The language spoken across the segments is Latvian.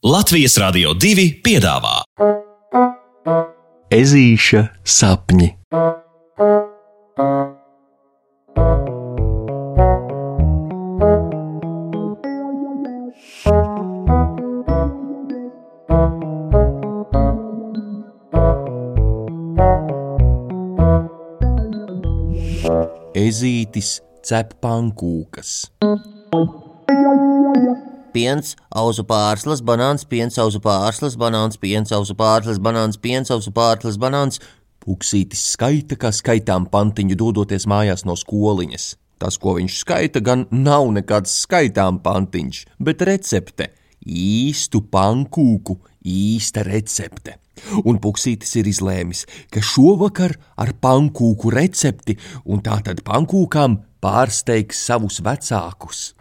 Latvijas Rādio 2 piedāvā Ezīša sapņi. Ezītis cep pankūkas. Piens, auzu pārslas, banāns, piens, auzu pārslas, banāns, piens, auzu pārslas, banāns, piens, auzu pārslas, banāns. Puksītis skaita, kā skaitām pantiņu, dodoties mājās no skoliņas. Tas, ko viņš skaita, gan nav nekāds skaitām pantiņš, bet recepte - īstu pankūku, īsta recepte. Un Puksītis ir izlēmis, ka šovakar ar pankūku recepti un tātad pankūkām pārsteigs savus vecākus.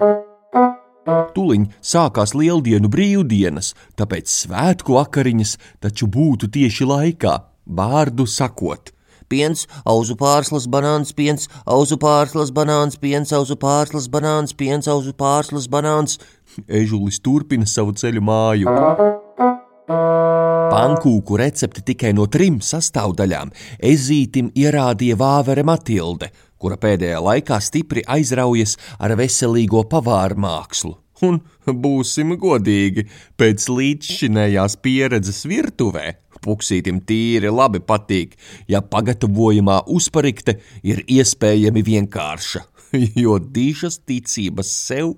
Tuliņ sākās lieldienu brīvdienas, tāpēc svētku vakariņas taču būtu tieši laikā, vārdu sakot. Piens, auzu pārslas, banāns, piens, auzu pārslas, banāns, piens, auzu pārslas, banāns, piens, auzu pārslas, banāns. Ežulis turpina savu ceļu māju. Pankūku recepti tikai no trim sastāvdaļām ezītim ierādīja Vāvere Matilde, kura pēdējā laikā stipri aizraujas ar veselīgo pavāru mākslu. Un būsim godīgi, pēc līdzšinējās pieredzes virtuvē puksītim tīri labi patīk, ja pagatavojamā uzparikte ir iespējami vienkārša, jo dižas ticības sev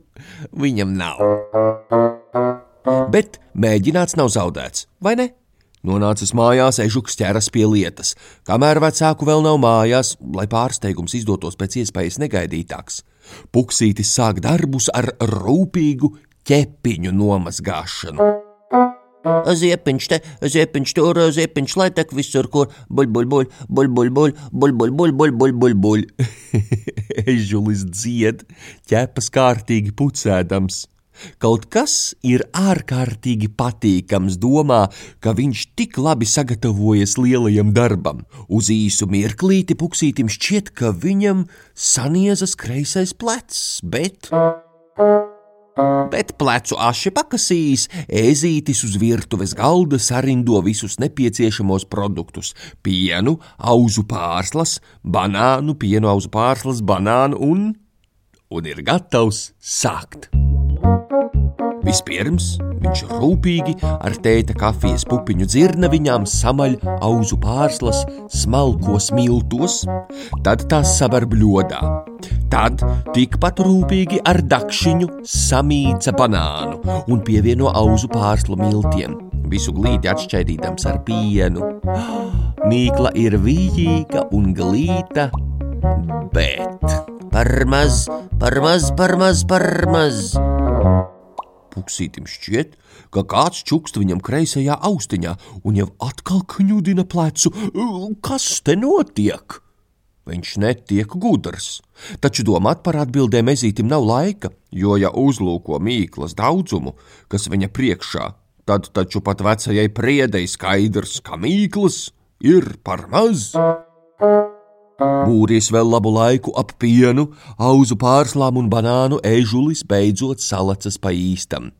viņam nav. Bet mēģināts nav zaudēts, vai ne? Nonācis mājās, ežuks ķeras pie lietas. Kamēr vecāku vēl nav mājās, lai pārsteigums izdotos pēc iespējas negaidītāks, puksītis sāk darbus ar rūpīgu ķepiņu nomazgāšanu. Ziepiņš te, ziepiņš tur, ziepiņš lai tek visur, kur buļbuļbuļ, buļbuļbuļ, buļbuļbuļ, buļbuļbuļ, buļbuļ. Ežulis dzied, ķepas kārtīgi pucēdams. Kaut kas ir ārkārtīgi patīkams domā, ka viņš tik labi sagatavojas lielajam darbam. Uz īsu mirklīti puksītim šķiet, ka viņam saniezas kreisais plecs, bet. Bet plecu aši pakasīs, ezītis uz virtuves galda sarindo visus nepieciešamos produktus - pienu, auzu pārslas, banānu, pienu, auzu pārslas, banānu un. un ir gatavs sākt. Vispirms viņš rūpīgi ar tēta kafijas pupiņu dzirnaviņām samaļ auzu pārslas smalkos miltos, tad tās savar bļodā. Tad tikpat rūpīgi ar dakšiņu samīca banānu un pievieno auzu pārslu miltiem, visu glīti atšķaidīdams ar pienu. Mīkla ir vījīga un glīta, bet par maz, par maz, par maz, par maz. Puksītim šķiet, ka kāds čukst viņam kreisajā austiņā un jau atkal kņudina plecu. Kas te notiek? Viņš netiek gudrs, taču domāt par atbildēm ezītim nav laika, jo, ja uzlūko mīklas daudzumu, kas viņa priekšā, tad taču pat vecajai priedei skaidrs, ka mīklas ir par maz. Mūries vēl labu laiku ap pienu, auzu pārslām un banānu ežulis beidzot salacas pa īstam,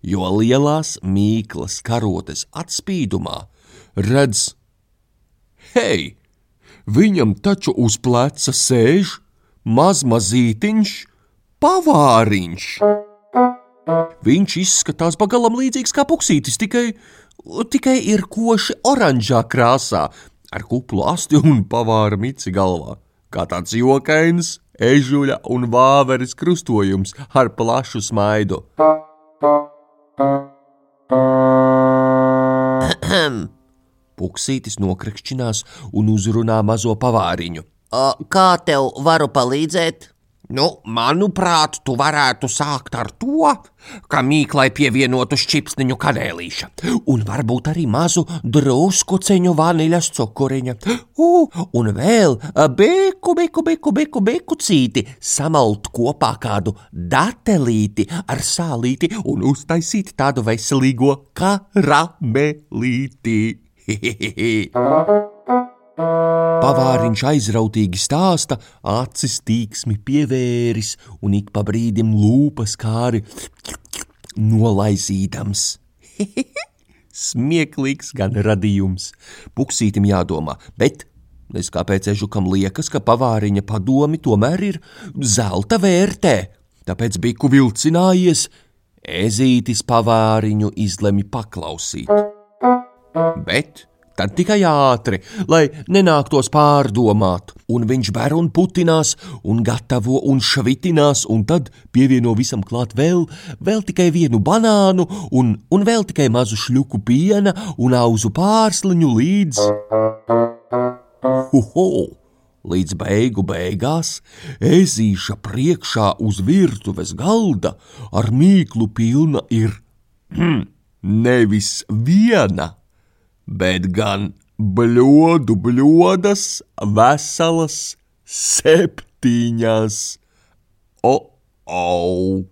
jo lielās mīklas karotes atspīdumā redz, hei, viņam taču uz pleca sēž mazmazītiņš pavāriņš. Viņš izskatās pagalam līdzīgs kā puksītis, tikai, tikai ir koši oranžā krāsā, ar kuplu asti un pavāra mici galvā, kā tāds jokains, ežuļa un vāveres krustojums ar plašu smaidu. Puksītis nokrekšķinās un uzrunā mazo pavāriņu. Kā tev varu palīdzēt? Nu, manuprāt, tu varētu sākt ar to, ka mīklai pievienotu šķipsniņu kanēlīša, un varbūt arī mazu drusku ceņu vaniļas cukuriņa. Uh, un vēl beku, beku, beku, beku, beku cīti, samalt kopā kādu datelīti ar sālīti un uztaisīt tādu veselīgo karamelīti. Pavāriņš aizrautīgi stāsta, acis tīksmi pievēris un ik pa brīdim lūpas kāri nolaisīdams. Smieklīgs gan radījums. Puksītim jādomā, bet es kāpēc ežukam liekas, ka pavāriņa padomi tomēr ir zelta vērtē. Tāpēc biku vilcinājies, ezītis pavāriņu izlemj paklausīt. Bet tad tikai ātri, lai nenāktos pārdomāt, un viņš ber un putinās, un gatavo un švitinās, un tad pievieno visam klāt vēl, vēl tikai vienu banānu, un, un vēl tikai mazu šļuku piena un auzu pārsliņu līdz. Uho! Līdz beigu beigās ezīša priekšā uz virtuves galda ar mīklu pilna ir nevis viena bet gan bļodu bļodas veselas septiņas. O, au!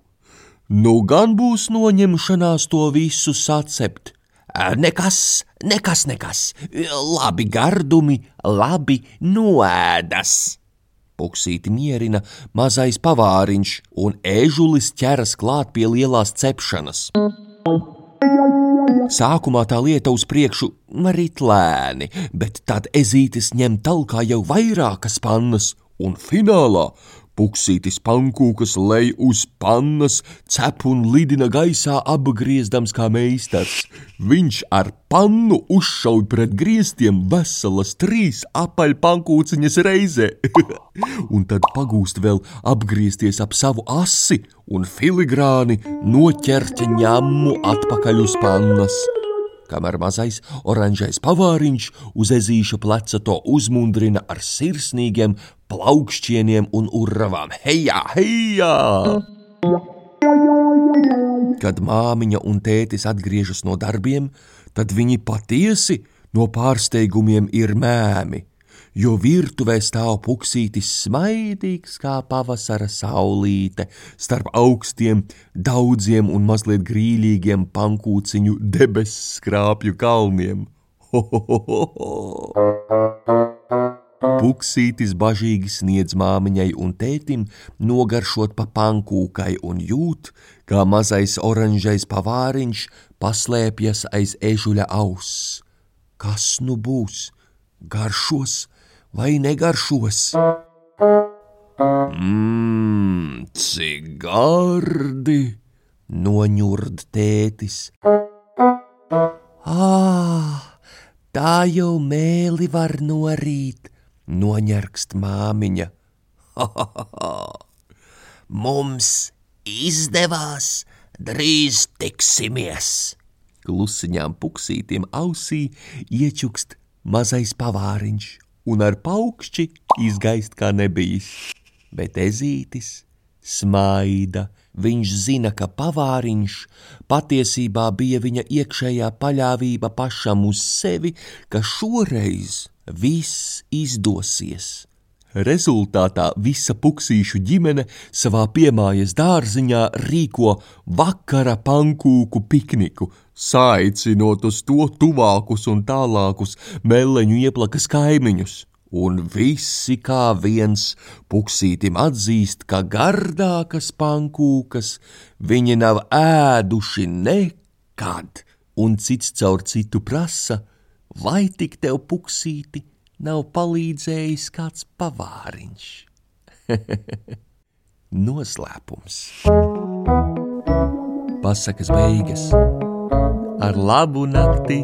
Nu gan būs noņemšanās to visu sacept. Nekas, nekas, nekas. Labi gardumi, labi noēdas. Puksīti mierina mazais pavāriņš, un ežulis ķeras klāt pie lielās cepšanas. Sākumā tā lieta uz priekšu rit lēni, bet tad ezītis ņem talkā jau vairākas pannas, un finālā Puksītis pankūkas lej uz pannas, cep un lidina gaisā apgriezdams kā meistars. Viņš ar pannu uzšauj pret griestiem veselas trīs apaļpankūciņas reizē, un tad pagūst vēl apgriezties ap savu asi un filigrāni noķerta ņemmu atpakaļ uz pannas kamēr mazais oranžais pavāriņš uz ezīša pleca to uzmundrina ar sirsnīgiem plaukšķieniem un urravām. Hejā, hejā! Kad māmiņa un tētis atgriežas no darbiem, tad viņi patiesi no pārsteigumiem ir mēmi jo virtuvē stāv puksītis smaidīgs kā pavasara saulīte starp augstiem, daudziem un mazliet grīļīgiem pankūciņu debesu skrāpju kalniem. Ho, ho, ho. Puksītis bažīgi sniedz māmiņai un tētim, nogaršot pa pankūkai un jūt, kā mazais oranžais pavāriņš paslēpjas aiz ežuļa auss. Kas nu būs? Garšos vai negaršos? Mmm, cik gardi! Noņurd tētis. Ah, tā jau mēli var norīt, noņerkst māmiņa. Ha, ha, ha. Mums izdevās, drīz tiksimies! Klusiņām puksītiem ausī iečukst mazais pavāriņš un ar paukšķi izgaist kā nebijis. Bet ezītis smaida, viņš zina, ka pavāriņš patiesībā bija viņa iekšējā paļāvība pašam uz sevi, ka šoreiz viss izdosies. Rezultātā visa puksīšu ģimene savā piemājas dārziņā rīko vakara pankūku pikniku, saicinot uz to tuvākus un tālākus meleņu ieplakas kaimiņus. Un visi kā viens puksītim atzīst, ka gardākas pankūkas viņi nav ēduši nekad, un cits caur citu prasa, vai tik tev puksīti nav palīdzējis kāds pavāriņš. Noslēpums. Pasakas beigas ar labu nakti.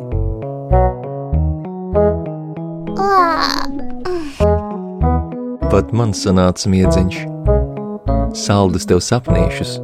Pat man sanāca miedziņš, saldus tev sapnīšus